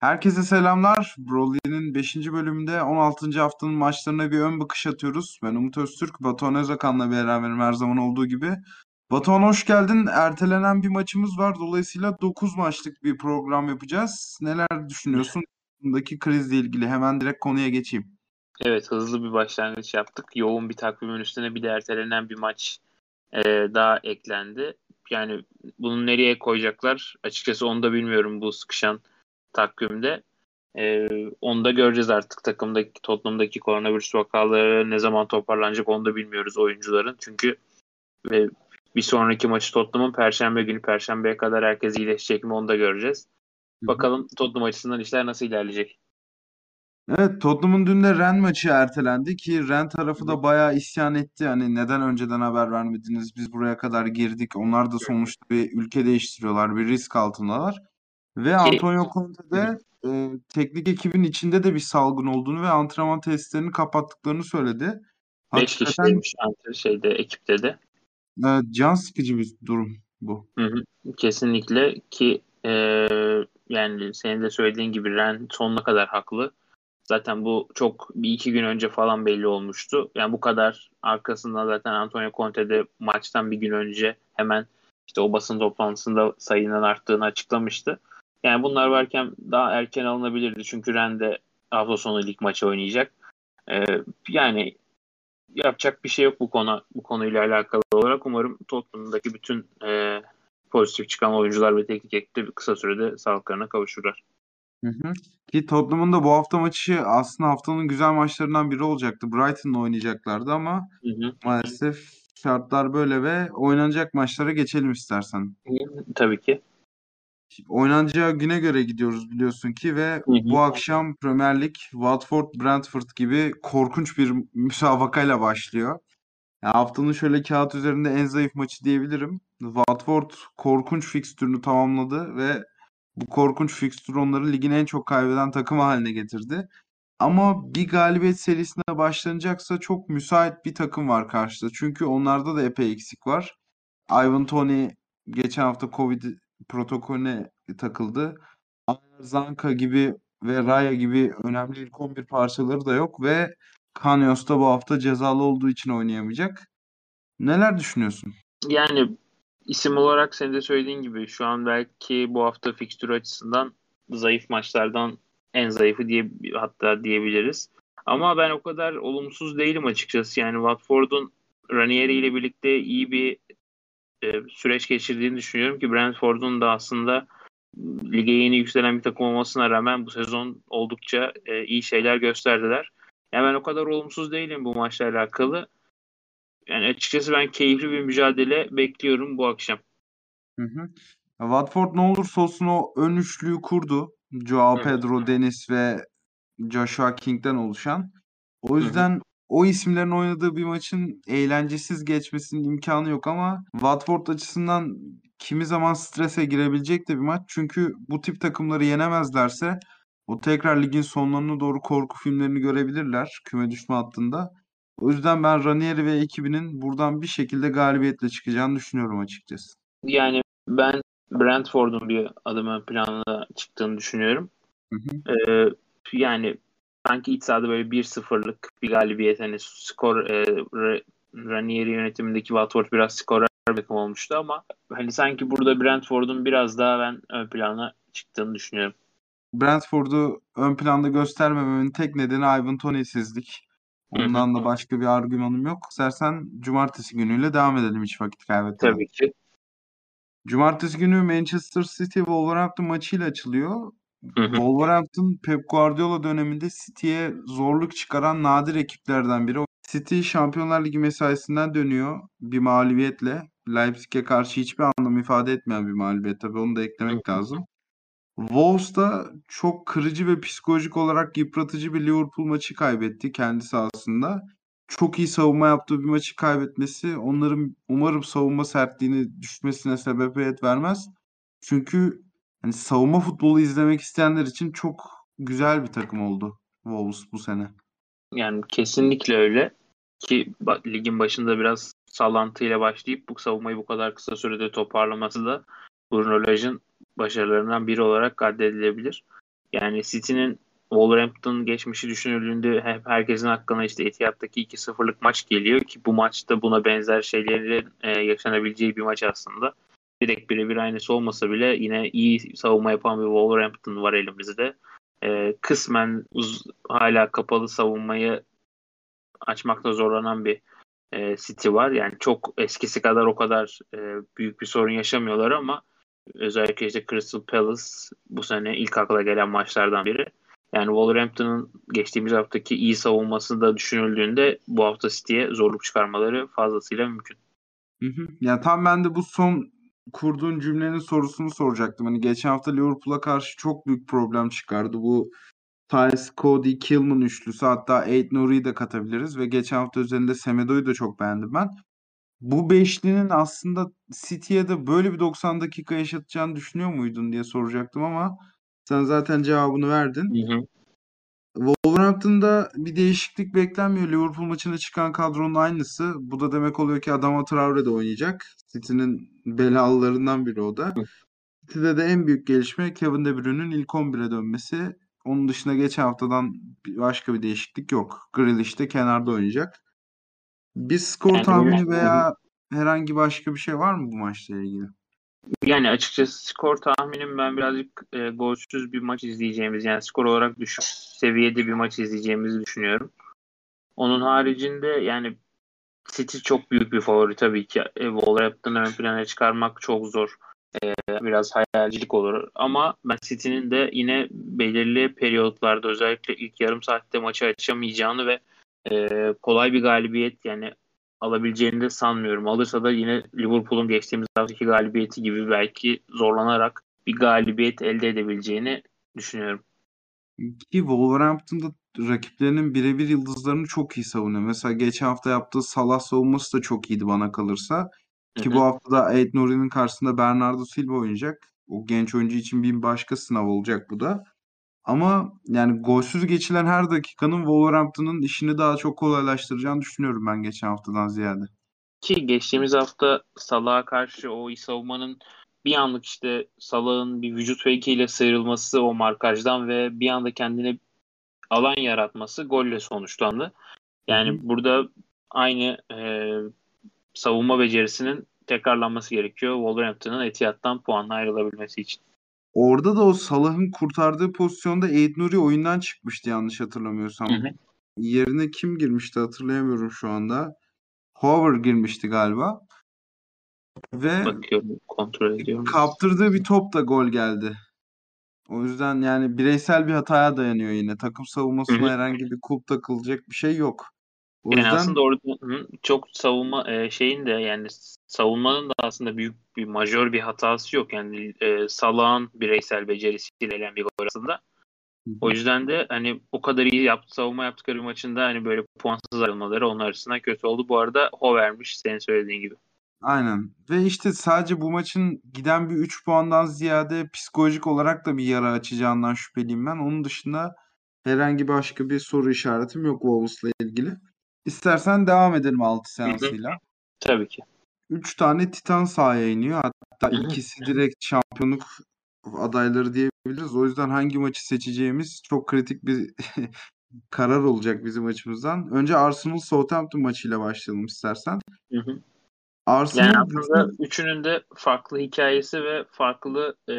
Herkese selamlar. Broly'nin 5. bölümünde 16. haftanın maçlarına bir ön bakış atıyoruz. Ben Umut Öztürk, Batuhan Özakan'la beraberim her zaman olduğu gibi. Batuhan hoş geldin. Ertelenen bir maçımız var. Dolayısıyla 9 maçlık bir program yapacağız. Neler düşünüyorsun? Bundaki krizle ilgili hemen direkt konuya geçeyim. Evet hızlı bir başlangıç yaptık. Yoğun bir takvimin üstüne bir de ertelenen bir maç e, daha eklendi. Yani bunu nereye koyacaklar? Açıkçası onu da bilmiyorum bu sıkışan takvimde. E, onu da göreceğiz artık takımdaki Tottenham'daki koronavirüs vakaları ne zaman toparlanacak onu da bilmiyoruz oyuncuların. Çünkü e, bir sonraki maçı Tottenham'ın Perşembe günü Perşembe'ye kadar herkes iyileşecek mi onu da göreceğiz. Bakalım Tottenham açısından işler nasıl ilerleyecek. Evet Tottenham'ın dün de Ren maçı ertelendi ki Ren tarafı da bayağı isyan etti. Hani neden önceden haber vermediniz? Biz buraya kadar girdik. Onlar da sonuçta bir ülke değiştiriyorlar. Bir risk altındalar. Ve Antonio Conte de e, teknik ekibin içinde de bir salgın olduğunu ve antrenman testlerini kapattıklarını söyledi. 5 kişiymiş şeyde ekipte de. E, can sıkıcı bir durum bu. Hı hı, kesinlikle ki e, yani senin de söylediğin gibi Ren sonuna kadar haklı. Zaten bu çok bir iki gün önce falan belli olmuştu. Yani bu kadar arkasından zaten Antonio Conte de maçtan bir gün önce hemen işte o basın toplantısında sayının arttığını açıklamıştı. Yani bunlar varken daha erken alınabilirdi. Çünkü Ren de hafta sonu lig maçı oynayacak. Ee, yani yapacak bir şey yok bu konu bu konuyla alakalı olarak. Umarım Tottenham'daki bütün e, pozitif çıkan oyuncular ve teknik ekip kısa sürede sağlıklarına kavuşurlar. Hı hı. Ki Tottenham'ın da bu hafta maçı aslında haftanın güzel maçlarından biri olacaktı. Brighton'la oynayacaklardı ama Hı hı. maalesef şartlar böyle ve oynanacak maçlara geçelim istersen. Tabii ki. Oynanacağı güne göre gidiyoruz biliyorsun ki ve Hı hı. bu akşam Premier Lig Watford Brentford gibi korkunç bir müsabakayla başlıyor. Yani haftanın şöyle kağıt üzerinde en zayıf maçı diyebilirim. Watford korkunç fikstürünü tamamladı ve bu korkunç fikstür onları ligin en çok kaybeden takımı haline getirdi. Ama bir galibiyet serisine başlanacaksa çok müsait bir takım var karşıda. Çünkü onlarda da epey eksik var. Ivan Toney geçen hafta Covid protokolüne takıldı. Zanka gibi ve Raya gibi önemli ilk 11 parçaları da yok ve Kanyos da bu hafta cezalı olduğu için oynayamayacak. Neler düşünüyorsun? Yani isim olarak senin de söylediğin gibi şu an belki bu hafta fikstür açısından zayıf maçlardan en zayıfı diye hatta diyebiliriz. Ama ben o kadar olumsuz değilim açıkçası. Yani Watford'un Ranieri ile birlikte iyi bir e, süreç geçirdiğini düşünüyorum ki Brentford'un da aslında lige yeni yükselen bir takım olmasına rağmen bu sezon oldukça e, iyi şeyler gösterdiler. Yani ben o kadar olumsuz değilim bu maçla alakalı. Yani açıkçası ben keyifli bir mücadele bekliyorum bu akşam. Hı hı. Watford ne olursa olsun o ön üçlüyü kurdu. Joao Pedro, Deniz ve Joshua King'den oluşan. O yüzden hı hı. O isimlerin oynadığı bir maçın eğlencesiz geçmesinin imkanı yok ama Watford açısından kimi zaman strese girebilecek de bir maç. Çünkü bu tip takımları yenemezlerse o tekrar ligin sonlarına doğru korku filmlerini görebilirler küme düşme hattında. O yüzden ben Ranieri ve ekibinin buradan bir şekilde galibiyetle çıkacağını düşünüyorum açıkçası. Yani ben Brentford'un bir adım ön planda çıktığını düşünüyorum. Hı hı. Ee, yani sanki iç sahada böyle 1-0'lık bir galibiyet hani skor e, Ranieri yönetimindeki Watford biraz skorer bir takım olmuştu ama hani sanki burada Brentford'un biraz daha ben ön plana çıktığını düşünüyorum. Brentford'u ön planda göstermememin tek nedeni Ivan Toney'sizlik. Ondan da başka bir argümanım yok. İstersen cumartesi günüyle devam edelim hiç vakit kaybetmeden. Tabii ki. Cumartesi günü Manchester City Wolverhampton maçıyla açılıyor. Hı hı. Wolverhampton Pep Guardiola döneminde City'ye zorluk çıkaran nadir ekiplerden biri. City Şampiyonlar Ligi mesaisinden dönüyor bir mağlubiyetle. Leipzig'e karşı hiçbir anlam ifade etmeyen bir mağlubiyet tabii onu da eklemek hı hı. lazım. Wolves da çok kırıcı ve psikolojik olarak yıpratıcı bir Liverpool maçı kaybetti kendi sahasında. Çok iyi savunma yaptığı bir maçı kaybetmesi onların umarım savunma sertliğini düşmesine sebebiyet vermez. Çünkü hani savunma futbolu izlemek isteyenler için çok güzel bir takım oldu Wolves bu sene. Yani kesinlikle öyle ki ligin başında biraz sallantıyla başlayıp bu savunmayı bu kadar kısa sürede toparlaması da Bruno Lage'ın başarılarından biri olarak addedilebilir. Yani City'nin Wolverhampton geçmişi düşünüldüğünde hep herkesin hakkında işte Etihad'daki 2-0'lık maç geliyor ki bu maçta buna benzer şeylerin e, yaşanabileceği bir maç aslında. Direkt birebir aynısı olmasa bile yine iyi savunma yapan bir Wolverhampton var elimizde. E, kısmen uz- hala kapalı savunmayı açmakta zorlanan bir e, City var. Yani çok eskisi kadar o kadar e, büyük bir sorun yaşamıyorlar ama özellikle işte Crystal Palace bu sene ilk akla gelen maçlardan biri. Yani Wolverhampton'ın geçtiğimiz haftaki iyi savunması da düşünüldüğünde bu hafta City'ye zorluk çıkarmaları fazlasıyla mümkün. Hı hı. Ya tam ben de bu son kurduğun cümlenin sorusunu soracaktım. Hani geçen hafta Liverpool'a karşı çok büyük problem çıkardı. Bu Tiles, Cody, Kilman üçlüsü hatta Ait Nuri'yi de katabiliriz ve geçen hafta üzerinde Semedo'yu da çok beğendim ben. Bu beşlinin aslında City'ye de böyle bir 90 dakika yaşatacağını düşünüyor muydun diye soracaktım ama sen zaten cevabını verdin. Hı hı. Wolverhampton'da bir değişiklik beklenmiyor. Liverpool maçına çıkan kadronun aynısı. Bu da demek oluyor ki Adama Traore de oynayacak. City'nin belalılarından biri o da. City'de de en büyük gelişme Kevin De Bruyne'nin ilk 11'e dönmesi. Onun dışında geçen haftadan başka bir değişiklik yok. Grealish de kenarda oynayacak. Bir skor tahmini veya herhangi başka bir şey var mı bu maçla ilgili? Yani açıkçası skor tahminim ben birazcık e, golsüz bir maç izleyeceğimiz yani skor olarak düşük seviyede bir maç izleyeceğimizi düşünüyorum. Onun haricinde yani City çok büyük bir favori tabii ki. E, Wolverhampton'ı ön plana çıkarmak çok zor. E, biraz hayalcilik olur. Ama ben City'nin de yine belirli periyotlarda özellikle ilk yarım saatte maçı açamayacağını ve e, kolay bir galibiyet yani alabileceğini de sanmıyorum. Alırsa da yine Liverpool'un geçtiğimiz haftaki galibiyeti gibi belki zorlanarak bir galibiyet elde edebileceğini düşünüyorum. Ki Wolverhampton'da rakiplerinin birebir yıldızlarını çok iyi savunuyor. Mesela geçen hafta yaptığı Salah savunması da çok iyiydi bana kalırsa. Ki bu hafta da Ait Nuri'nin karşısında Bernardo Silva oynayacak. O genç oyuncu için bir başka sınav olacak bu da. Ama yani golsüz geçilen her dakikanın Wolverhampton'ın işini daha çok kolaylaştıracağını düşünüyorum ben geçen haftadan ziyade. Ki geçtiğimiz hafta Salah'a karşı o savunmanın bir anlık işte Salah'ın bir vücut fake'iyle sıyrılması o markajdan ve bir anda kendine alan yaratması golle sonuçlandı. Yani Hı burada aynı e, savunma becerisinin tekrarlanması gerekiyor Wolverhampton'ın Etihad'dan puanla ayrılabilmesi için. Orada da o Salah'ın kurtardığı pozisyonda Ait Nuri oyundan çıkmıştı yanlış hatırlamıyorsam. Hı hı. Yerine kim girmişti hatırlayamıyorum şu anda. Hoover girmişti galiba. Ve Bakıyorum, kontrol ediyorum. kaptırdığı bir top da gol geldi. O yüzden yani bireysel bir hataya dayanıyor yine. Takım savunmasına herhangi bir kulp takılacak bir şey yok. O Yani yüzden aslında orada hı, çok savunma e, şeyin de yani savunmanın da aslında büyük bir majör bir hatası yok. Yani e, Salah'ın bireysel becerisiyle gelen bir gol aslında. O yüzden de hani o kadar iyi yaptı, savunma yaptıkları bir maçında hani böyle puansız ayrılmaları onun açısından kötü oldu. Bu arada o vermiş senin söylediğin gibi. aynen. Ve işte sadece bu maçın giden bir 3 puandan ziyade psikolojik olarak da bir yara açacağından şüpheliyim ben. Onun dışında herhangi başka bir soru işaretim yok Wolves'la ilgili. İstersen devam edelim 6 Hı hı. seansıyla. Tabii ki. 3 tane Titan sahaya iniyor. Hatta ikisi direkt şampiyonluk adayları diyebiliriz. O yüzden hangi maçı seçeceğimiz çok kritik bir karar olacak bizim açımızdan. Önce Arsenal Southampton maçıyla başlayalım istersen. Hı hı. Arsenal Yani aslında bütün üçünün de farklı hikayesi ve farklı e,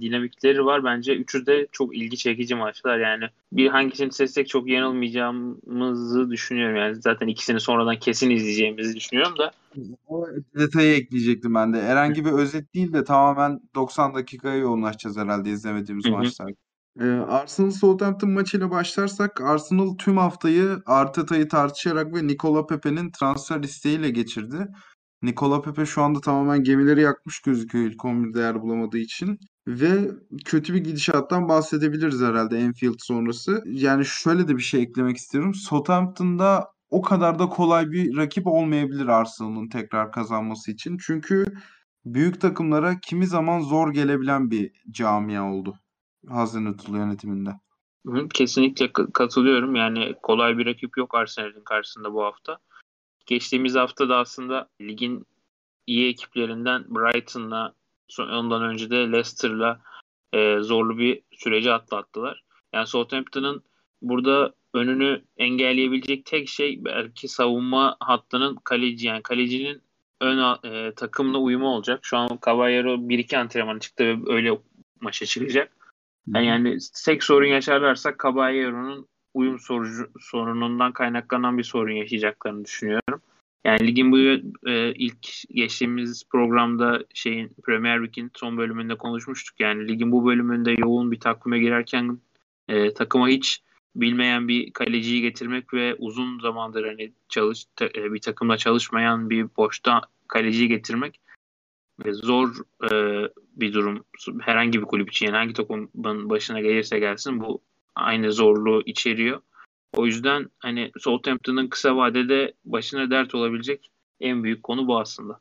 dinamikleri var. Bence üçü de çok ilgi çekici maçlar. Yani bir hangisini seçsek çok yanılmayacağımızı düşünüyorum. Yani zaten ikisini sonradan kesin izleyeceğimizi düşünüyorum da. o detayı ekleyecektim ben de. Herhangi bir özet değil de tamamen 90 dakikaya yoğunlaşacağız herhalde izlemediğimiz Hı hı. maçlar. Ee, Arsenal Southampton maçıyla başlarsak Arsenal tüm haftayı Arteta'yı tartışarak ve Nikola Pepe'nin transfer isteğiyle geçirdi. Nikola Pepe şu anda tamamen gemileri yakmış gözüküyor ilk 11'de yer bulamadığı için. Ve kötü bir gidişattan bahsedebiliriz herhalde Anfield sonrası. Yani şöyle de bir şey eklemek istiyorum. Southampton'da o kadar da kolay bir rakip olmayabilir Arsenal'ın tekrar kazanması için. Çünkü büyük takımlara kimi zaman zor gelebilen bir camia oldu Hazenhüttl yönetiminde. Kesinlikle katılıyorum. Yani kolay bir rakip yok Arsenal'in karşısında bu hafta. Geçtiğimiz hafta da aslında ligin iyi ekiplerinden Brighton'la ondan önce de Leicester'la e, zorlu bir süreci atlattılar. Yani Southampton'ın burada önünü engelleyebilecek tek şey belki savunma hattının kaleci yani kalecinin ön e, takımla uyumu olacak. Şu an Caballero 1-2 antrenmanı çıktı ve öyle maça çıkacak. Yani, yani tek sorun yaşarlarsa Caballero'nun uyum sorucu, sorunundan kaynaklanan bir sorun yaşayacaklarını düşünüyorum. Yani ligin bu e, ilk geçtiğimiz programda şeyin Premier Lig'in son bölümünde konuşmuştuk. Yani ligin bu bölümünde yoğun bir takvime girerken e, takıma hiç bilmeyen bir kaleciyi getirmek ve uzun zamandır hani çalış e, bir takımla çalışmayan bir boşta kaleciyi getirmek ve zor e, bir durum. Herhangi bir kulüp için yani hangi takımın başına gelirse gelsin bu aynı zorluğu içeriyor. O yüzden hani Southampton'ın kısa vadede başına dert olabilecek en büyük konu bu aslında.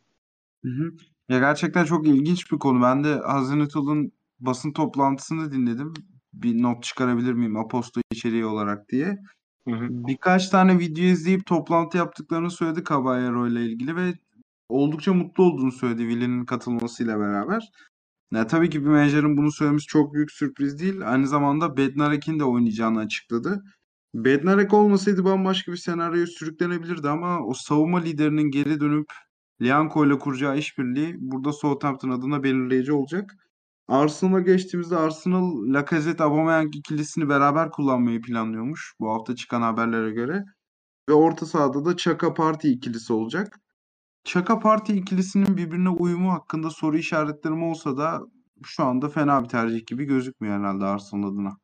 Hı hı. Ya gerçekten çok ilginç bir konu. Ben de Hazenüttal'ın basın toplantısını dinledim. Bir not çıkarabilir miyim Aposto içeriği olarak diye. Hı hı. Birkaç tane video izleyip toplantı yaptıklarını söyledi Caballero ile ilgili ve oldukça mutlu olduğunu söyledi Willi'nin katılmasıyla beraber. Ya tabii ki bir menajerin bunu söylemesi çok büyük sürpriz değil. Aynı zamanda Bednarek'in de oynayacağını açıkladı. Bednarek olmasaydı bambaşka bir senaryoya sürüklenebilirdi ama o savunma liderinin geri dönüp Lianco ile kuracağı işbirliği burada Southampton adına belirleyici olacak. Arsenal'a geçtiğimizde Arsenal Lacazette Aubameyang ikilisini beraber kullanmayı planlıyormuş bu hafta çıkan haberlere göre. Ve orta sahada da Chaka Party ikilisi olacak. Chaka Party ikilisinin birbirine uyumu hakkında soru işaretlerim olsa da şu anda fena bir tercih gibi gözükmüyor herhalde Arsenal adına.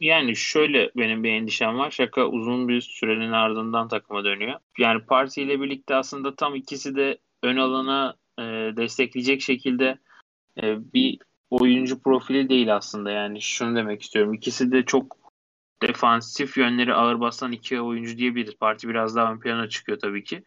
Yani şöyle benim bir endişem var. Şaka uzun bir sürenin ardından takıma dönüyor. Yani Parti ile birlikte aslında tam ikisi de ön alana e, destekleyecek şekilde e, bir oyuncu profili değil aslında. Yani şunu demek istiyorum. İkisi de çok defansif yönleri ağır basan iki oyuncu diyebiliriz. Parti biraz daha ön plana çıkıyor tabii ki.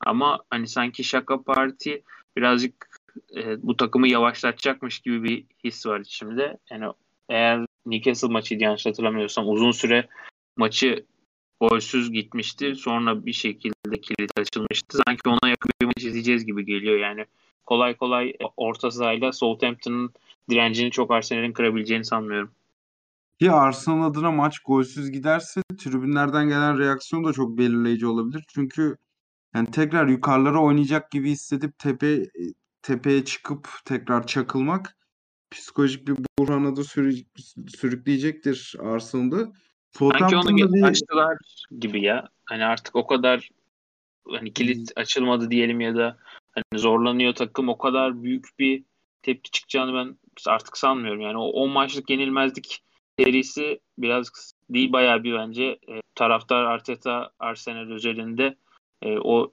Ama hani sanki Şaka Parti birazcık e, bu takımı yavaşlatacakmış gibi bir his var içimde. Yani eğer Newcastle maçıydı yanlış hatırlamıyorsam uzun süre maçı golsüz gitmişti. Sonra bir şekilde kilit açılmıştı. Sanki ona yakın bir maç izleyeceğiz gibi geliyor. Yani kolay kolay orta sahayla Southampton'ın direncini çok Arsenal'in kırabileceğini sanmıyorum. Ki Arsenal adına maç golsüz giderse tribünlerden gelen reaksiyon da çok belirleyici olabilir. Çünkü yani tekrar yukarılara oynayacak gibi hissedip tepe tepeye çıkıp tekrar çakılmak psikolojik bir buhrana da sürü, sürükleyecektir Arsenal'da. Sanki onu bir... açtılar gibi ya. Hani artık o kadar hani kilit açılmadı diyelim ya da hani zorlanıyor takım o kadar büyük bir tepki çıkacağını ben artık sanmıyorum. Yani o 10 maçlık yenilmezlik serisi biraz değil bayağı bir bence e, taraftar Arteta Arsenal özelinde e, o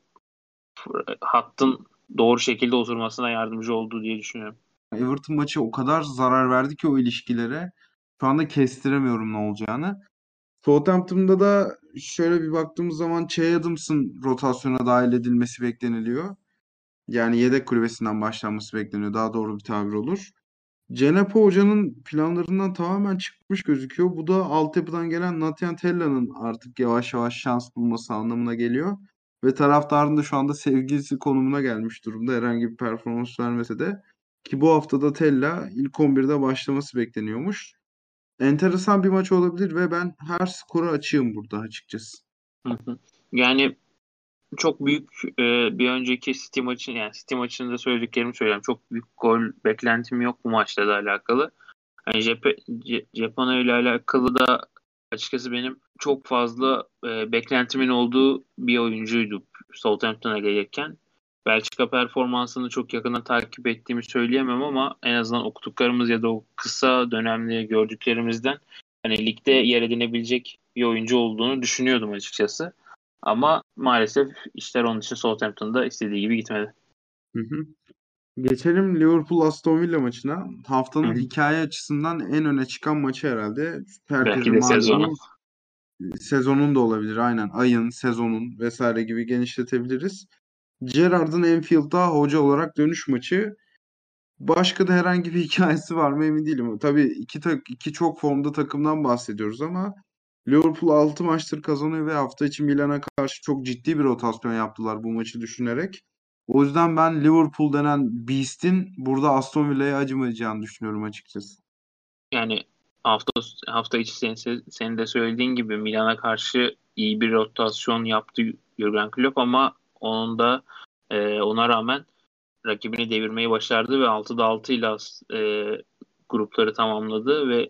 hattın doğru şekilde oturmasına yardımcı oldu diye düşünüyorum. Everton maçı o kadar zarar verdi ki o ilişkilere. Şu anda kestiremiyorum ne olacağını. Southampton'da da şöyle bir baktığımız zaman Che Adams'ın rotasyona dahil edilmesi bekleniliyor. Yani yedek kulübesinden başlanması bekleniyor. Daha doğru bir tabir olur. Cenepo Hoca'nın planlarından tamamen çıkmış gözüküyor. Bu da altyapıdan gelen Nathan Tella'nın artık yavaş yavaş şans bulması anlamına geliyor. Ve taraftarın da şu anda sevgilisi konumuna gelmiş durumda. Herhangi bir performans vermese de. Ki bu haftada Tella ilk 11'de başlaması bekleniyormuş. Enteresan bir maç olabilir ve ben her skoru açığım burada açıkçası. Yani çok büyük e, bir önceki City maçın yani City maçında söylediklerimi söyleyeyim. Çok büyük gol beklentim yok bu maçla da alakalı. Yani Japon ile alakalı da açıkçası benim çok fazla e, beklentimin olduğu bir oyuncuydu Southampton'a gelirken. Belçika performansını çok yakından takip ettiğimi söyleyemem ama en azından okuduklarımız ya da o kısa dönemli gördüklerimizden hani ligde yer edinebilecek bir oyuncu olduğunu düşünüyordum açıkçası. Ama maalesef işler onun için Southampton'da istediği gibi gitmedi. Hı hı. Geçelim Liverpool Aston Villa maçına. Haftanın hı hikaye açısından en öne çıkan maçı herhalde. Herkesin Belki de sezonun. Sezonun da olabilir aynen. Ayın, sezonun vesaire gibi genişletebiliriz. Gerrard'ın Enfield'da hoca olarak dönüş maçı. Başka da herhangi bir hikayesi var mı emin değilim. Tabii iki, tak iki çok formda takımdan bahsediyoruz ama Liverpool 6 maçtır kazanıyor ve hafta için Milan'a karşı çok ciddi bir rotasyon yaptılar bu maçı düşünerek. O yüzden ben Liverpool denen Beast'in burada Aston Villa'ya acımayacağını düşünüyorum açıkçası. Yani hafta hafta içi senin, senin de söylediğin gibi Milan'a karşı iyi bir rotasyon yaptı Jurgen Klopp ama onun da e, ona rağmen rakibini devirmeyi başardı ve 6'da 6 ile e, grupları tamamladı ve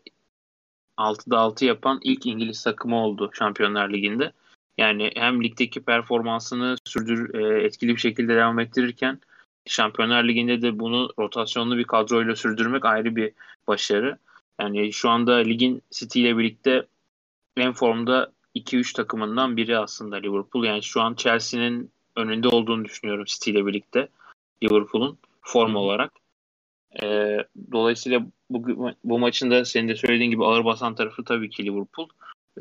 6'da 6 yapan ilk İngiliz takımı oldu Şampiyonlar Ligi'nde. Yani hem ligdeki performansını sürdür e, etkili bir şekilde devam ettirirken Şampiyonlar Ligi'nde de bunu rotasyonlu bir kadroyla sürdürmek ayrı bir başarı. Yani şu anda ligin City ile birlikte en formda 2-3 takımından biri aslında Liverpool. Yani şu an Chelsea'nin önünde olduğunu düşünüyorum City ile birlikte Liverpool'un form olarak. E, dolayısıyla bu, bu maçın da senin de söylediğin gibi ağır basan tarafı tabii ki Liverpool.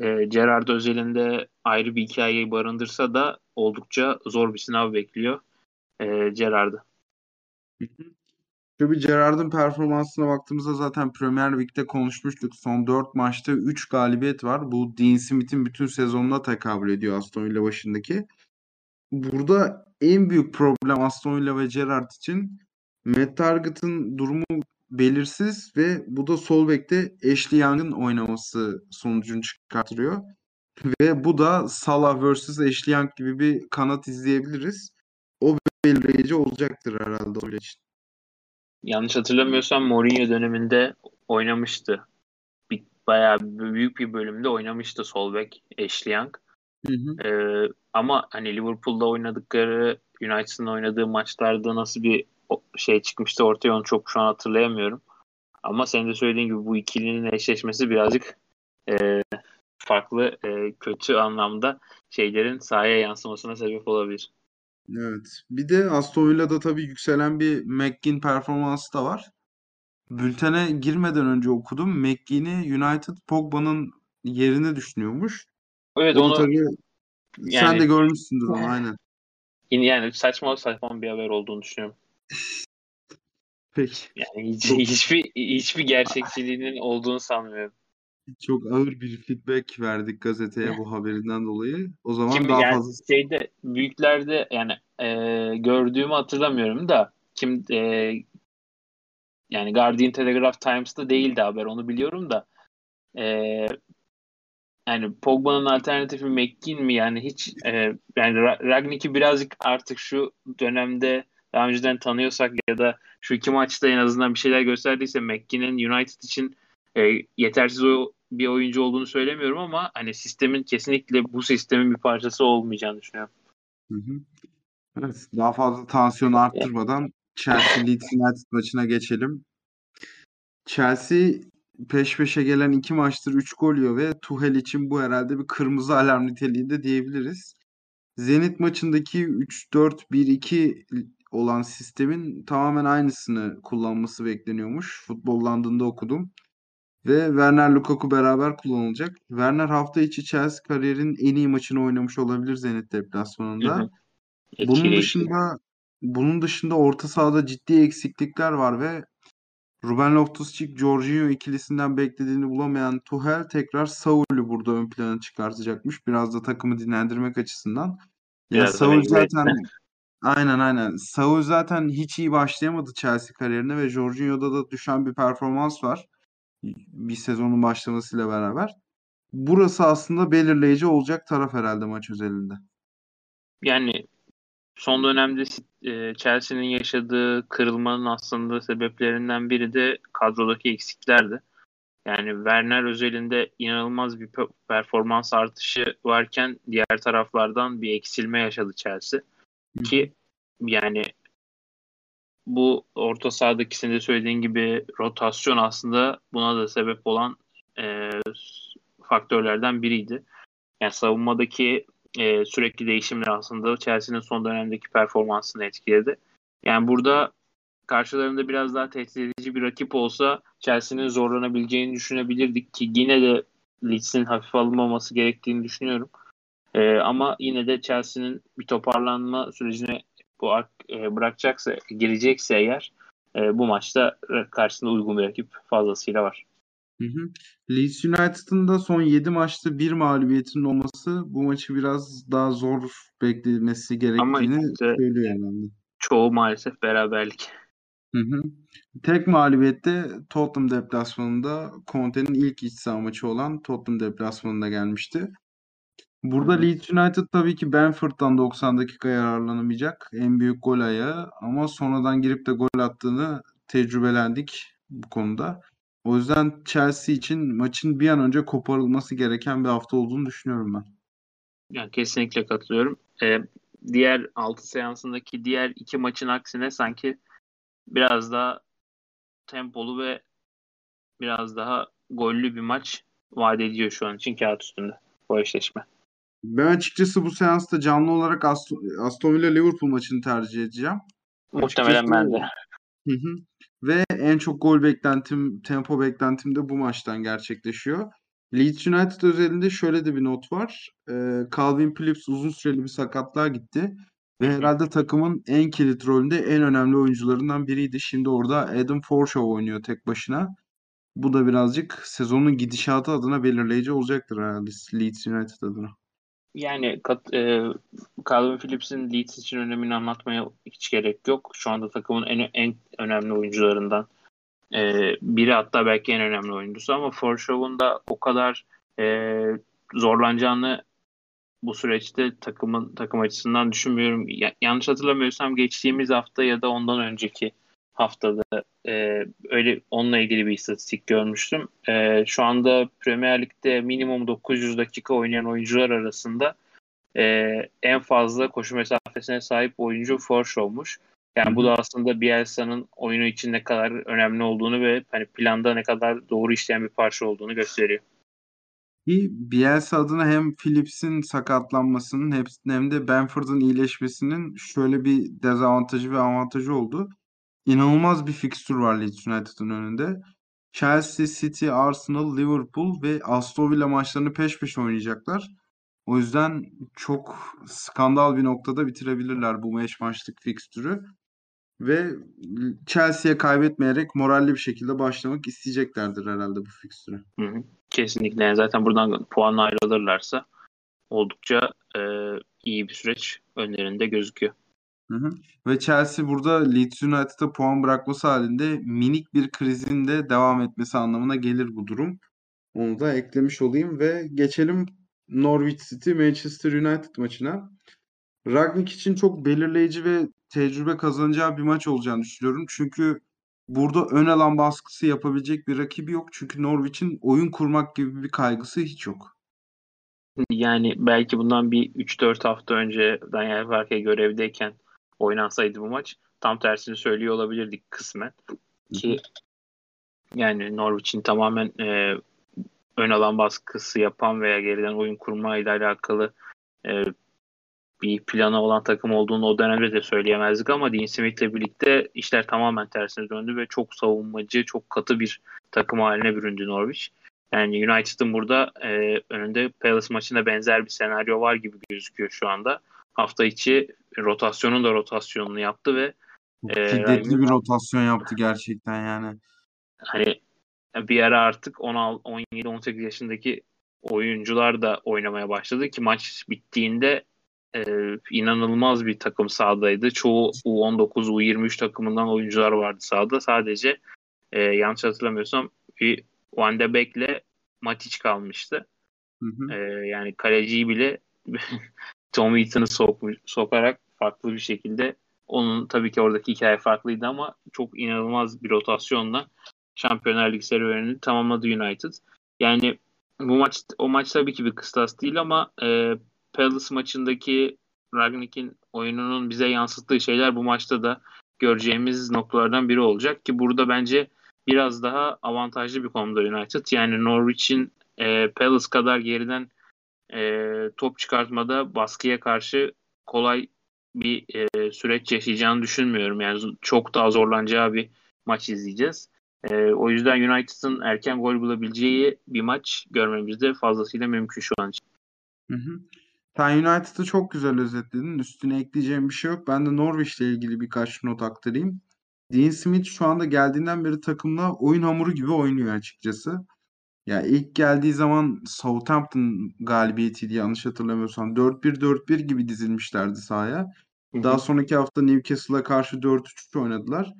E, Gerrard özelinde ayrı bir hikayeyi barındırsa da oldukça zor bir sınav bekliyor e, Gerrard'ı. Tabii Gerrard'ın performansına baktığımızda zaten Premier Lig'de konuşmuştuk. Son 4 maçta 3 galibiyet var. Bu Dean Smith'in bütün sezonuna tekabül ediyor Aston Villa başındaki. Burada en büyük problem Aston Villa ve Gerrard için Matt Target'ın durumu belirsiz ve bu da sol bekte Ashley Young'ın oynaması sonucunu çıkartıyor. Ve bu da Salah vs Ashley Young gibi bir kanat izleyebiliriz. O belirleyici olacaktır herhalde o için. Yanlış hatırlamıyorsam Mourinho döneminde oynamıştı. Bir, bayağı büyük bir bölümde oynamıştı sol bek Ashley Young. Hı hı. Ee, ama hani Liverpool'da oynadıkları United'ın oynadığı maçlarda nasıl bir şey çıkmıştı ortaya onu çok şu an hatırlayamıyorum. Ama senin de söylediğin gibi bu ikilinin eşleşmesi birazcık e, farklı e, kötü anlamda şeylerin sahaya yansımasına sebep olabilir. Evet. Bir de Aston Villa'da tabii yükselen bir McGinn performansı da var. Bültene girmeden önce okudum. McGinn'i United Pogba'nın yerine düşünüyormuş. Evet onu, onu tabii yani, sen de görmüşsündür onu aynen. Yani saçma saçma bir haber olduğunu düşünüyorum. Peki. Yani hiç, hiçbir hiçbir gerçekçiliğinin olduğunu sanmıyorum. Çok ağır bir feedback verdik gazeteye bu haberinden dolayı. O zaman Kim, daha yani fazla şeyde büyüklerde yani e, gördüğümü hatırlamıyorum da kim e, yani Guardian Telegraph Times'ta değildi haber onu biliyorum da e, yani Pogba'nın alternatifi McGinn mi yani hiç e, yani Ragnik'i birazcık artık şu dönemde daha önceden tanıyorsak ya da şu iki maçta en azından bir şeyler gösterdiyse McGinn'in United için e, yetersiz o, bir oyuncu olduğunu söylemiyorum ama hani sistemin kesinlikle bu sistemin bir parçası olmayacağını düşünüyorum. Hı hı. Evet, daha fazla tansiyonu arttırmadan Chelsea Leeds United maçına geçelim. Chelsea peş peşe gelen iki maçtır 3 gol yiyor ve Tuchel için bu herhalde bir kırmızı alarm niteliğinde diyebiliriz. Zenit maçındaki 3-4-1-2 olan sistemin tamamen aynısını kullanması bekleniyormuş. Futbollandığında okudum. Ve Werner Lukaku beraber kullanılacak. Werner hafta içi Chelsea kariyerin en iyi maçını oynamış olabilir Zenit deplasmanında. Hı hı. Bunun dışında bunun dışında orta sahada ciddi eksiklikler var ve Ruben Loftus-Cheek, Jorginho ikilisinden beklediğini bulamayan Tuchel tekrar Saul'ü burada ön plana çıkartacakmış. Biraz da takımı dinlendirmek açısından. Ya Saul zaten aynen aynen. Saul zaten hiç iyi başlayamadı Chelsea kariyerine ve Jorginho'da da düşen bir performans var. Bir sezonun başlamasıyla beraber. Burası aslında belirleyici olacak taraf herhalde maç özelinde. Yani son dönemde e, Chelsea'nin yaşadığı kırılmanın aslında sebeplerinden biri de kadrodaki eksiklerdi. Yani Werner özelinde inanılmaz bir performans artışı varken diğer taraflardan bir eksilme yaşadı Chelsea. Ki yani bu orta sahadaki senin de söylediğin gibi rotasyon aslında buna da sebep olan e, faktörlerden biriydi. Yani savunmadaki e, sürekli değişimler aslında Chelsea'nin son dönemdeki performansını etkiledi. Yani burada karşılarında biraz daha tehdit edici bir rakip olsa Chelsea'nin zorlanabileceğini düşünebilirdik ki yine de Leeds'in hafif alınmaması gerektiğini düşünüyorum. E, ama yine de Chelsea'nin bir toparlanma sürecine bu e, bırakacaksa, girecekse eğer e, bu maçta karşısında uygun bir rakip fazlasıyla var. Hı hı. Leeds United'ın da son 7 maçta bir mağlubiyetinin olması bu maçı biraz daha zor beklemesi gerektiğini işte söylüyor herhalde. Çoğu maalesef beraberlik. Hı hı. Tek mağlubiyette Tottenham deplasmanında Conte'nin ilk iç saha maçı olan Tottenham deplasmanında gelmişti. Burada. Leeds United tabii ki Brentford'dan 90 dakika yararlanamayacak. En büyük gol ayağı ama sonradan girip de gol attığını tecrübelendik bu konuda. O yüzden Chelsea için maçın bir an önce koparılması gereken bir hafta olduğunu düşünüyorum ben. Yani kesinlikle katılıyorum. Ee, diğer 6 seansındaki diğer iki maçın aksine sanki biraz daha tempolu ve biraz daha gollü bir maç vaat ediyor şu an için kağıt üstünde bu eşleşme. Ben açıkçası bu seansta canlı olarak Aston, Aston Villa Liverpool maçını tercih edeceğim. Muhtemelen Açıkçası- ben de. Hı hı. Ve en çok gol beklentim, tempo beklentim de bu maçtan gerçekleşiyor. Leeds United özelinde şöyle de bir not var. Ee, Calvin Phillips uzun süreli bir sakatlığa gitti. Ve herhalde takımın en kilit rolünde en önemli oyuncularından biriydi. Şimdi orada Adam Forshaw oynuyor tek başına. Bu da birazcık sezonun gidişatı adına belirleyici olacaktır herhalde Leeds United adına. Yani kat, e, Calvin Phillips'in Leeds için önemini anlatmaya hiç gerek yok. Şu anda takımın en en önemli oyuncularından e, biri hatta belki en önemli oyuncusu ama Forshaw'un da o kadar e, zorlanacağını bu süreçte takımın takım açısından düşünmüyorum. Ya- yanlış hatırlamıyorsam geçtiğimiz hafta ya da ondan önceki haftada e, öyle onunla ilgili bir istatistik görmüştüm. E, şu anda Premier Lig'de minimum 900 dakika oynayan oyuncular arasında e, en fazla koşu mesafesine sahip oyuncu Forshaw'muş. Yani bu da aslında Bielsa'nın oyunu için ne kadar önemli olduğunu ve hani planda ne kadar doğru işleyen bir parça olduğunu gösteriyor. Ki Bielsa adına hem Phillips'in sakatlanmasının hem de Bamford'un iyileşmesinin şöyle bir dezavantajı ve avantajı oldu. İnanılmaz bir fikstür var Leeds United'ın önünde. Chelsea, City, Arsenal, Liverpool ve Aston Villa maçlarını peş peşe oynayacaklar. O yüzden çok skandal bir noktada bitirebilirler bu 5 maçlık fikstürü. Ve Chelsea'ye kaybetmeyerek moralli bir şekilde başlamak isteyeceklerdir herhalde bu fikstüre. Hı hı. Kesinlikle. Yani zaten buradan puanla ayrılırlarsa oldukça e, iyi bir süreç önlerinde gözüküyor. Hı hı. Ve Chelsea burada Leeds United'a puan bırakması halinde minik bir krizin de devam etmesi anlamına gelir bu durum. Onu da eklemiş olayım ve geçelim Norwich City Manchester United maçına. Ragnik için çok belirleyici ve tecrübe kazanacağı bir maç olacağını düşünüyorum. Çünkü burada ön alan baskısı yapabilecek bir rakibi yok. Çünkü Norwich'in oyun kurmak gibi bir kaygısı hiç yok. Yani belki bundan bir 3-4 hafta önce Daniel Farke görevdeyken oynansaydı bu maç tam tersini söylüyor olabilirdik kısmen. Ki yani Norwich'in tamamen e, ön alan baskısı yapan veya geriden oyun kurma ile alakalı e, bir planı olan takım olduğunu o dönemde de söyleyemezdik ama Dean Smith'le birlikte işler tamamen tersine döndü ve çok savunmacı, çok katı bir takım haline büründü Norwich. Yani United'ın burada e, önünde Palace maçında benzer bir senaryo var gibi gözüküyor şu anda. Hafta içi rotasyonun da rotasyonunu yaptı ve Ee, şiddetli Ragnik- bir rotasyon yaptı gerçekten yani. hani bir ara artık 17-18 yaşındaki oyuncular da oynamaya başladı ki maç bittiğinde e, inanılmaz bir takım sahadaydı. Çoğu U19, U23 takımından oyuncular vardı sahada. Sadece e, yanlış hatırlamıyorsam bir Van de Beek'le Matic kalmıştı. Hı hı. E, yani kaleciyi bile Tom Heaton'ı sokmuş, sokarak farklı bir şekilde onun tabii ki oradaki hikaye farklıydı ama çok inanılmaz bir rotasyonla Şampiyonlar Ligi serüvenini tamamladı United. Yani bu maç o maç tabii ki bir kıstas değil ama e, Palace maçındaki Ragnik'in oyununun bize yansıttığı şeyler bu maçta da göreceğimiz noktalardan biri olacak ki burada bence biraz daha avantajlı bir konumda United. Yani Norwich'in e, Palace kadar geriden e, top çıkartmada baskıya karşı kolay bir e, süreç yaşayacağını düşünmüyorum. Yani çok daha zorlanacağı bir maç izleyeceğiz. E, o yüzden United'ın erken gol bulabileceği bir maç görmemiz de fazlasıyla mümkün şu an için. Hı hı. Sen United'ı çok güzel özetledin. Üstüne ekleyeceğim bir şey yok. Ben de Norwich'le ilgili birkaç not aktarayım. Dean Smith şu anda geldiğinden beri takımla oyun hamuru gibi oynuyor açıkçası. Ya ilk geldiği zaman Southampton galibiyetiydi yanlış hatırlamıyorsam. 4-1-4-1 gibi dizilmişlerdi sahaya. Daha sonraki hafta Newcastle'a karşı 4-3 oynadılar.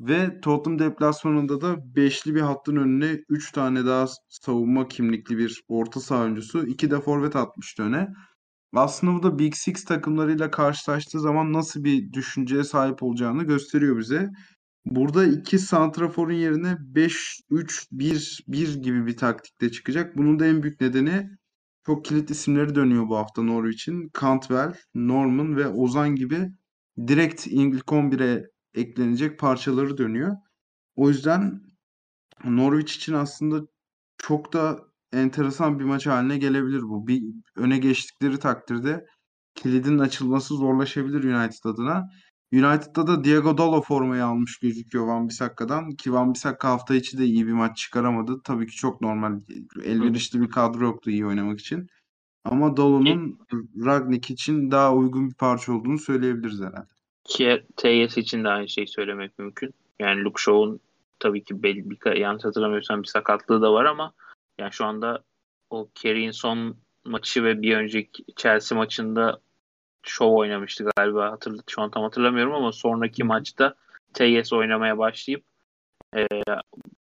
Ve Tottenham deplasmanında da beşli bir hattın önüne 3 tane daha savunma kimlikli bir orta saha oyuncusu, 2 de forvet atmıştı öne. Aslında bu da Big Six takımlarıyla karşılaştığı zaman nasıl bir düşünceye sahip olacağını gösteriyor bize. Burada iki santraforun yerine 5-3-1-1 gibi bir taktikte çıkacak. Bunun da en büyük nedeni çok kilit isimleri dönüyor bu hafta Norwich'in. Cantwell, Norman ve Ozan gibi direkt ilk 11'e eklenecek parçaları dönüyor. O yüzden Norwich için aslında çok da enteresan bir maç haline gelebilir bu. Bir öne geçtikleri takdirde kilidin açılması zorlaşabilir United adına. United'da da Diego Dalo formayı almış gözüküyor Van Bissakka'dan ki Van Bissaka hafta içi de iyi bir maç çıkaramadı. Tabii ki çok normal. Elverişli bir kadro yoktu iyi oynamak için. Ama Dalo'nun Ragnik için daha uygun bir parça olduğunu söyleyebiliriz herhalde. Ki TS için de aynı şeyi söylemek mümkün. Yani Luke Shaw'un tabii ki belli bir yanlış hatırlamıyorsam bir sakatlığı da var ama yani şu anda o Kerry'in son maçı ve bir önceki Chelsea maçında şov oynamıştı galiba. Hatırlı, şu an tam hatırlamıyorum ama sonraki maçta TS oynamaya başlayıp e,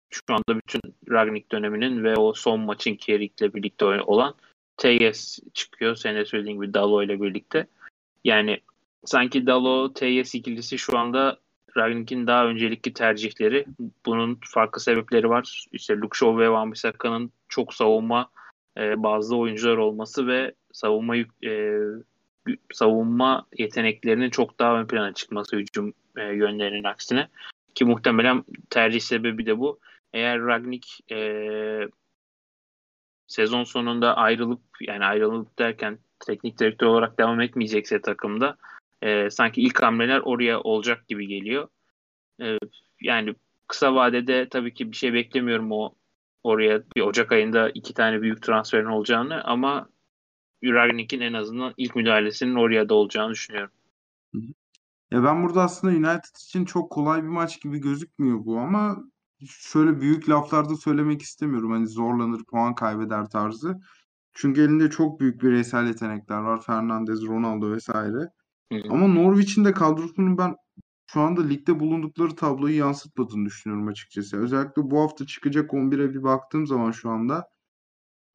şu anda bütün Ragnik döneminin ve o son maçın Kerik'le birlikte olan TS çıkıyor. Senin de söylediğin gibi Dalo ile birlikte. Yani sanki Dalo TS ikilisi şu anda Ragnik'in daha öncelikli tercihleri. Bunun farklı sebepleri var. İşte Luke Shaw ve Van Bissaka'nın çok savunma e, bazı oyuncular olması ve savunma e, savunma yeteneklerinin çok daha ön plana çıkması hücum e, yönlerinin aksine. Ki muhtemelen tercih sebebi de bu. Eğer Ragnik e, sezon sonunda ayrılıp yani ayrılıp derken teknik direktör olarak devam etmeyecekse takımda e, sanki ilk hamleler oraya olacak gibi geliyor. E, yani kısa vadede tabii ki bir şey beklemiyorum o oraya bir Ocak ayında iki tane büyük transferin olacağını ama Ragnik'in en azından ilk müdahalesinin oraya da olacağını düşünüyorum. Ya ben burada aslında United için çok kolay bir maç gibi gözükmüyor bu ama şöyle büyük laflarda söylemek istemiyorum. Hani zorlanır, puan kaybeder tarzı. Çünkü elinde çok büyük bireysel yetenekler var. Fernandez, Ronaldo vesaire. Hı hı. Ama Norwich'in de kadrosunun ben şu anda ligde bulundukları tabloyu yansıtmadığını düşünüyorum açıkçası. Özellikle bu hafta çıkacak 11'e bir baktığım zaman şu anda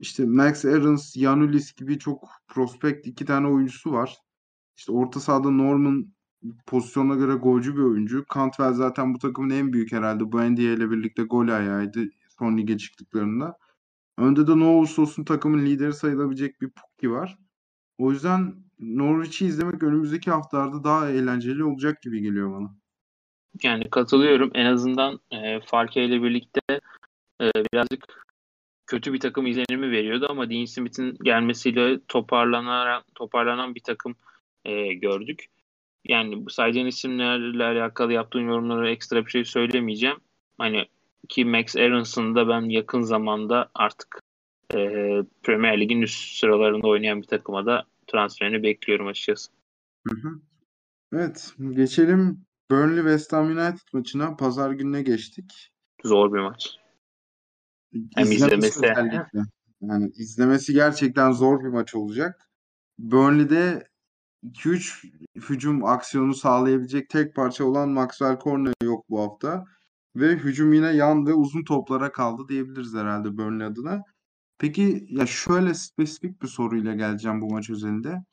işte Max Aarons, Yanulis gibi çok prospekt iki tane oyuncusu var. İşte orta sahada Norman pozisyona göre golcü bir oyuncu. Cantwell zaten bu takımın en büyük herhalde. Buendia ile birlikte gol ayağıydı son lige çıktıklarında. Önde de olsun takımın lideri sayılabilecek bir Pukki var. O yüzden Norwich'i izlemek önümüzdeki haftalarda daha eğlenceli olacak gibi geliyor bana. Yani katılıyorum. En azından e, Farke ile birlikte e, birazcık kötü bir takım izlenimi veriyordu ama Dean Smith'in gelmesiyle toparlanan toparlanan bir takım e, gördük. Yani saydığın isimlerle alakalı yaptığın yorumlara ekstra bir şey söylemeyeceğim. Hani ki Max Aarons'ın da ben yakın zamanda artık e, Premier Lig'in üst sıralarında oynayan bir takıma da transferini bekliyorum açıkçası. Hı hı. Evet, geçelim Burnley West Ham United maçına. Pazar gününe geçtik. Zor bir maç. Hem izlemesi. Özellikle. Yani izlemesi gerçekten zor bir maç olacak. Burnley'de 2-3 hücum aksiyonu sağlayabilecek tek parça olan Maxwell Corner yok bu hafta. Ve hücum yine yan ve uzun toplara kaldı diyebiliriz herhalde Burnley adına. Peki ya şöyle spesifik bir soruyla geleceğim bu maç özelinde.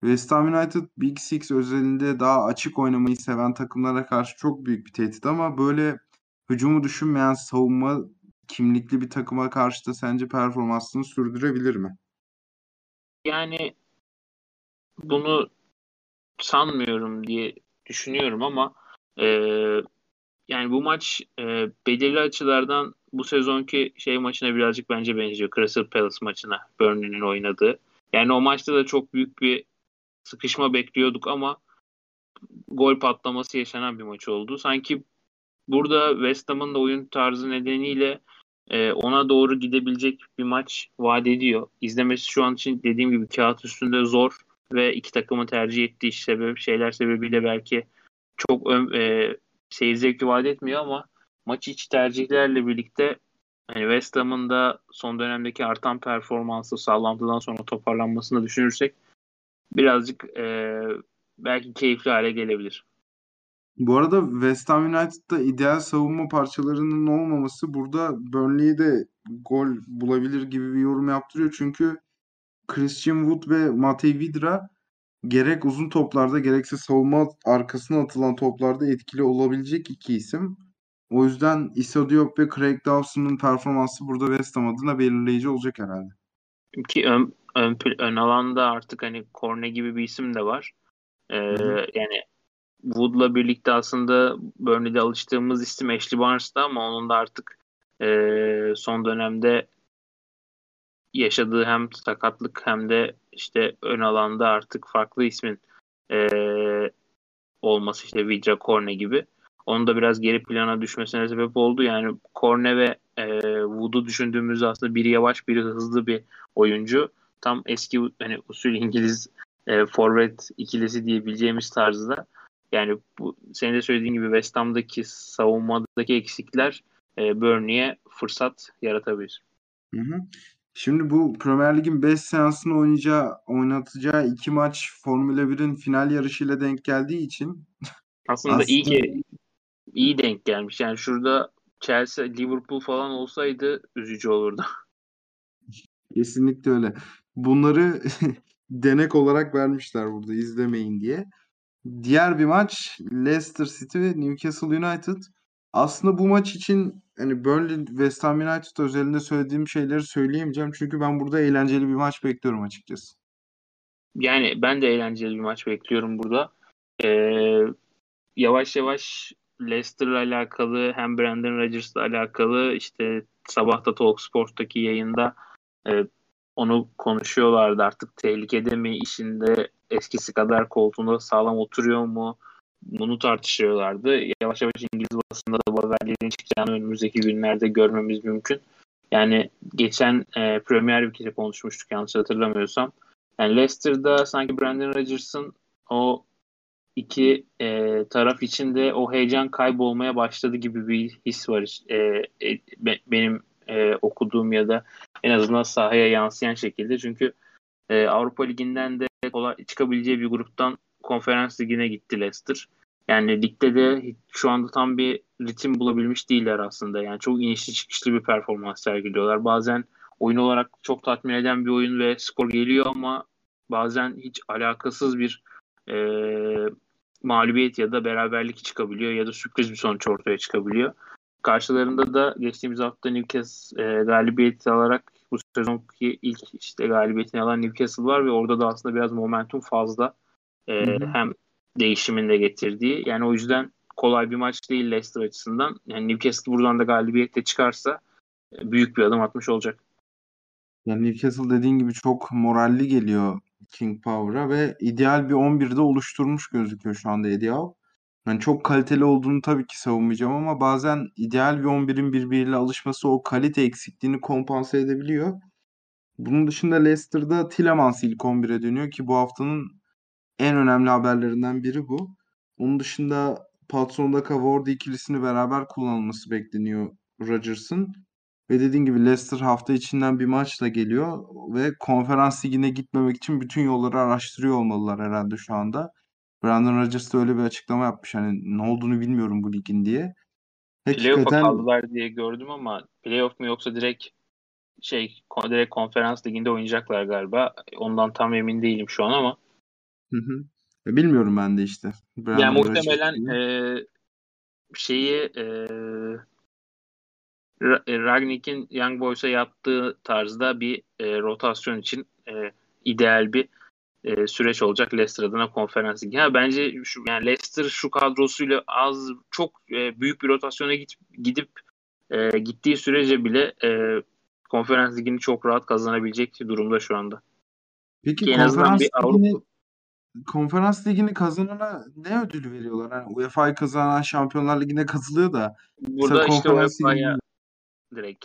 West Ham United Big Six özelinde daha açık oynamayı seven takımlara karşı çok büyük bir tehdit ama böyle hücumu düşünmeyen savunma kimlikli bir takıma karşı da sence performansını sürdürebilir mi? Yani bunu sanmıyorum diye düşünüyorum ama e, yani bu maç e, belirli açılardan bu sezonki şey maçına birazcık bence benziyor. Crystal Palace maçına Burnley'nin oynadığı. Yani o maçta da çok büyük bir sıkışma bekliyorduk ama gol patlaması yaşanan bir maç oldu. Sanki burada West Ham'ın da oyun tarzı nedeniyle e, ona doğru gidebilecek bir maç vaat ediyor. İzlemesi şu an için dediğim gibi kağıt üstünde zor ve iki takımın tercih ettiği sebep, şeyler sebebiyle belki çok ön, e, seyir zevki vaat etmiyor ama maç içi tercihlerle birlikte hani West Ham'ın da son dönemdeki artan performansı sağlantıdan sonra toparlanmasını düşünürsek birazcık e, belki keyifli hale gelebilir. Bu arada West Ham United'da ideal savunma parçalarının olmaması burada Burnley'e de gol bulabilir gibi bir yorum yaptırıyor. Çünkü Christian Wood ve Matej Vidra gerek uzun toplarda gerekse savunma arkasına atılan toplarda etkili olabilecek iki isim. O yüzden Issa Diop ve Craig Dawson'ın performansı burada West Ham adına belirleyici olacak herhalde. Ki ön, ön, ön alanda artık hani Korne gibi bir isim de var. Ee, yani Wood'la birlikte aslında Burnley'de alıştığımız isim Ashley Barnes'da ama onun da artık e, son dönemde yaşadığı hem sakatlık hem de işte ön alanda artık farklı ismin e, olması işte Vidra Korne gibi. Onun da biraz geri plana düşmesine sebep oldu. Yani Korne ve e, Wood'u düşündüğümüzde aslında biri yavaş biri hızlı bir oyuncu. Tam eski hani usul İngiliz e, forvet ikilisi diyebileceğimiz tarzda. Yani bu senin de söylediğin gibi West Ham'daki savunmadaki eksikler e, Burnley'e fırsat yaratabilir. Hı hı. Şimdi bu Premier Lig'in 5 seansını oynayacağı, oynatacağı iki maç Formula 1'in final yarışıyla denk geldiği için aslında, aslında iyi ki iyi denk gelmiş. Yani şurada Chelsea, Liverpool falan olsaydı üzücü olurdu. Kesinlikle öyle. Bunları denek olarak vermişler burada izlemeyin diye. Diğer bir maç Leicester City ve Newcastle United. Aslında bu maç için hani Burnley West Ham United özelinde söylediğim şeyleri söyleyemeyeceğim. Çünkü ben burada eğlenceli bir maç bekliyorum açıkçası. Yani ben de eğlenceli bir maç bekliyorum burada. Ee, yavaş yavaş Leicester'la alakalı hem Brandon Rodgers'la alakalı işte sabahta Talk Sport'taki yayında e, onu konuşuyorlardı artık tehlikede mi işinde eskisi kadar koltuğunda sağlam oturuyor mu bunu tartışıyorlardı. Yavaş yavaş İngiliz basında da haberlerin çıkacağını önümüzdeki günlerde görmemiz mümkün. Yani geçen e, Premier Lig'de konuşmuştuk yanlış hatırlamıyorsam. Yani Leicester'da sanki Brandon Rodgers'ın o iki e, taraf içinde o heyecan kaybolmaya başladı gibi bir his var. E, e, be, benim e, okuduğum ya da en azından sahaya yansıyan şekilde. Çünkü e, Avrupa Ligi'nden de çıkabileceği bir gruptan konferans ligine gitti Leicester. Yani ligde de şu anda tam bir ritim bulabilmiş değiller aslında. Yani çok inişli çıkışlı bir performans sergiliyorlar. Bazen oyun olarak çok tatmin eden bir oyun ve skor geliyor ama bazen hiç alakasız bir e, mağlubiyet ya da beraberlik çıkabiliyor ya da sürpriz bir sonuç ortaya çıkabiliyor. Karşılarında da geçtiğimiz hafta Newcastle e, galibiyeti alarak bu sezonki ilk işte galibiyetini alan Newcastle var ve orada da aslında biraz momentum fazla. E, hem değişimin de getirdiği. Yani o yüzden kolay bir maç değil Leicester açısından. Yani Newcastle buradan da galibiyetle çıkarsa e, büyük bir adım atmış olacak. Yani Newcastle dediğin gibi çok moralli geliyor King Power'a ve ideal bir 11'de oluşturmuş gözüküyor şu anda Eddie Howe. Yani çok kaliteli olduğunu tabii ki savunmayacağım ama bazen ideal bir 11'in birbiriyle alışması o kalite eksikliğini kompanse edebiliyor. Bunun dışında Leicester'da Tielemans ilk 11'e dönüyor ki bu haftanın en önemli haberlerinden biri bu. Onun dışında Patson'da Ward ikilisini beraber kullanılması bekleniyor Rodgers'ın. Ve dediğim gibi Leicester hafta içinden bir maçla geliyor ve konferans ligine gitmemek için bütün yolları araştırıyor olmalılar herhalde şu anda. Brandon Rodgers da öyle bir açıklama yapmış. Hani ne olduğunu bilmiyorum bu ligin diye. Hakikaten... Playoff'a kaldılar diye gördüm ama playoff mu yoksa direkt şey direkt konferans liginde oynayacaklar galiba. Ondan tam emin değilim şu an ama. Hı hı. E, bilmiyorum ben de işte. Brandon yani muhtemelen e, şeyi e, Ragnik'in Young Boys'a yaptığı tarzda bir e, rotasyon için e, ideal bir e, süreç olacak Leicester adına konferans ligi. Ha, bence şu, yani Leicester şu kadrosuyla az çok e, büyük bir rotasyona git, gidip e, gittiği sürece bile e, konferans ligini çok rahat kazanabilecek durumda şu anda. Peki Ki en azından bir Avrupa konferans ligini kazanana ne ödül veriyorlar? Yani UEFA'yı kazanan Şampiyonlar Ligi'ne katılıyor da. Burada işte UEFA'ya ligini... direkt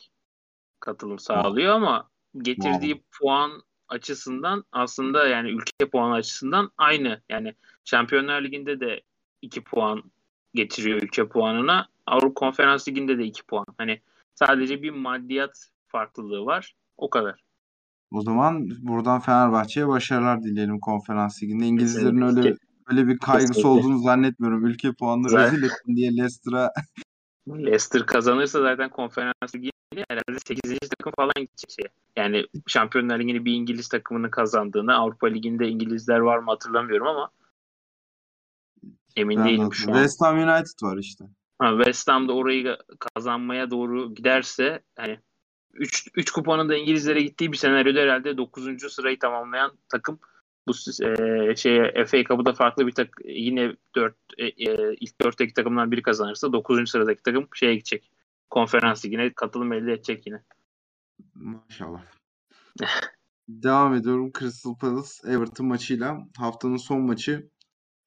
katılım sağlıyor ama getirdiği wow. puan açısından aslında yani ülke puanı açısından aynı. Yani Şampiyonlar Ligi'nde de 2 puan getiriyor ülke puanına. Avrupa Konferans Ligi'nde de 2 puan. Hani sadece bir maddiyat farklılığı var. O kadar. O zaman buradan Fenerbahçe'ye başarılar dileyelim konferans liginde. İngilizlerin öyle öyle bir kaygısı Kesinlikle. olduğunu zannetmiyorum. Ülke puanını Zaten- rezil ettin diye Leicester'a Leicester kazanırsa zaten konferans ligi herhalde 8. takım falan gidecek şeye. Yani Şampiyonlar Ligi'ni bir İngiliz takımının kazandığını Avrupa Ligi'nde İngilizler var mı hatırlamıyorum ama emin Ben de değilim şu an. West Ham United var işte. Ha, West Ham da orayı kazanmaya doğru giderse hani 3 3 kuponun da İngilizlere gittiği bir senaryoda herhalde 9. sırayı tamamlayan takım bu e, şeye FA Cup'ı da farklı bir tak yine 4 e, e, ilk 4'teki takımdan biri kazanırsa 9. sıradaki takım şeye gidecek. Konferans ligine katılım elde edecek yine. Maşallah. Devam ediyorum. Crystal Palace Everton maçıyla. Haftanın son maçı.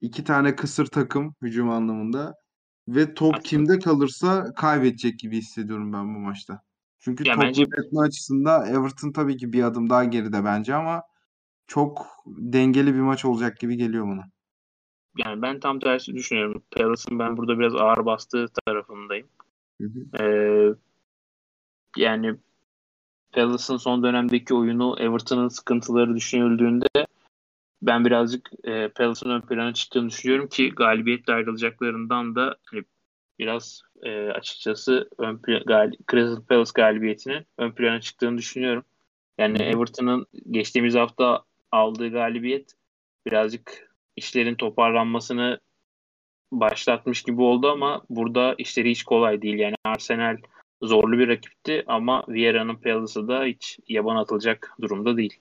İki tane kısır takım hücum anlamında. Ve top Aslında- kimde kalırsa kaybedecek gibi hissediyorum ben bu maçta. Çünkü Ya top bence- yönetme açısında Everton tabii ki bir adım daha geride bence ama çok dengeli bir maç olacak gibi geliyor bana. Yani ben tam tersi düşünüyorum. Palace'ın ben burada biraz ağır bastığı tarafındayım. Hı hı. Ee, yani Palace'ın son dönemdeki oyunu Everton'ın sıkıntıları düşünüldüğünde ben birazcık e, Palace'ın ön plana çıktığını düşünüyorum ki galibiyetle ayrılacaklarından da hani biraz e, açıkçası ön gal- Crystal Palace galibiyetinin ön plana çıktığını düşünüyorum. Yani. Everton'ın geçtiğimiz hafta aldığı galibiyet birazcık işlerin toparlanmasını başlatmış gibi oldu ama burada işleri hiç kolay değil. Yani Arsenal zorlu bir rakipti ama Vieira'nın Palace'ı da hiç yaban atılacak durumda değil.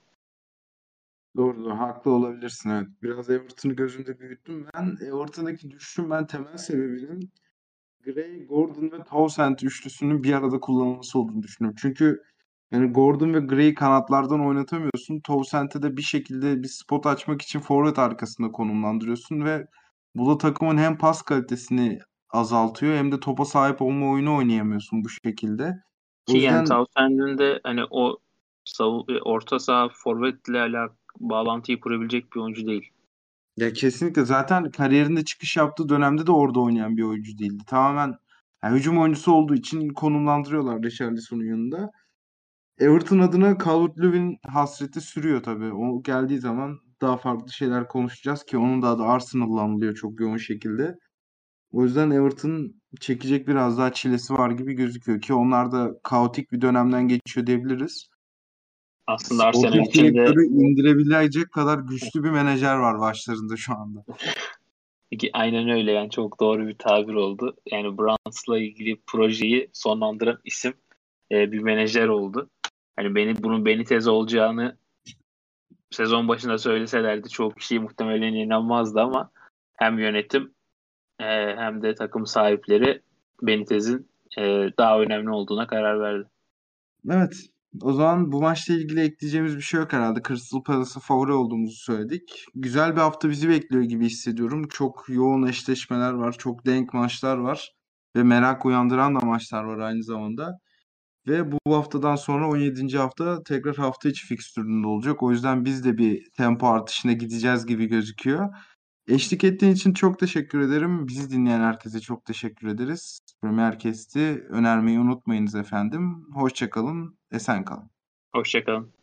Doğru, doğru. Haklı olabilirsin evet. Biraz Everton'ı gözümde büyüttüm. Ben Everton'daki düşüşün ben temel sebebinin Gray, Gordon ve Townsend üçlüsünün bir arada kullanılması olduğunu düşünüyorum. Çünkü yani Gordon ve Gray'i kanatlardan oynatamıyorsun. Townsend'e de bir şekilde bir spot açmak için forvet arkasında konumlandırıyorsun ve bu da takımın hem pas kalitesini azaltıyor hem de topa sahip olma oyunu oynayamıyorsun bu şekilde. Ki yani yüzden Townsend'in de hani o savu- orta saha forvetle alakalı bağlantıyı kurabilecek bir oyuncu değil. Ya kesinlikle zaten kariyerinde çıkış yaptığı dönemde de orada oynayan bir oyuncu değildi. Tamamen yani hücum oyuncusu olduğu için konumlandırıyorlar Richarlison'un yanında. Everton adına Calvert-Lewin hasreti sürüyor tabii. O geldiği zaman daha farklı şeyler konuşacağız ki onun da adı Arsenal'la anılıyor çok yoğun şekilde. O yüzden Everton çekecek biraz daha çilesi var gibi gözüküyor ki onlar da kaotik bir dönemden geçiyor diyebiliriz. Aslında Arsenal için de indirebilecek kadar güçlü bir menajer var başlarında şu anda. Ki aynen öyle yani çok doğru bir tabir oldu. Yani Browns'la ilgili projeyi sonlandıran isim e, bir menajer oldu. Hani beni bunun Benitez olacağını sezon başında söyleselerdi çok kişi muhtemelen inanmazdı ama hem yönetim e, hem de takım sahipleri Benitez'in e, daha önemli olduğuna karar verdi. Evet. O zaman bu maçla ilgili ekleyeceğimiz bir şey yok herhalde. Crystal Palace'a favori olduğumuzu söyledik. Güzel bir hafta bizi bekliyor gibi hissediyorum. Çok yoğun eşleşmeler var. Çok denk maçlar var. Ve merak uyandıran da maçlar var aynı zamanda. Ve bu haftadan sonra 17. hafta tekrar hafta içi fikstüründe olacak. O yüzden biz de bir tempo artışına gideceğiz gibi gözüküyor. Eşlik ettiğin için çok teşekkür ederim. Bizi dinleyen herkese çok teşekkür ederiz. Premier Kest'i önermeyi unutmayınız efendim. Hoşçakalın, esen kalın. Hoşçakalın.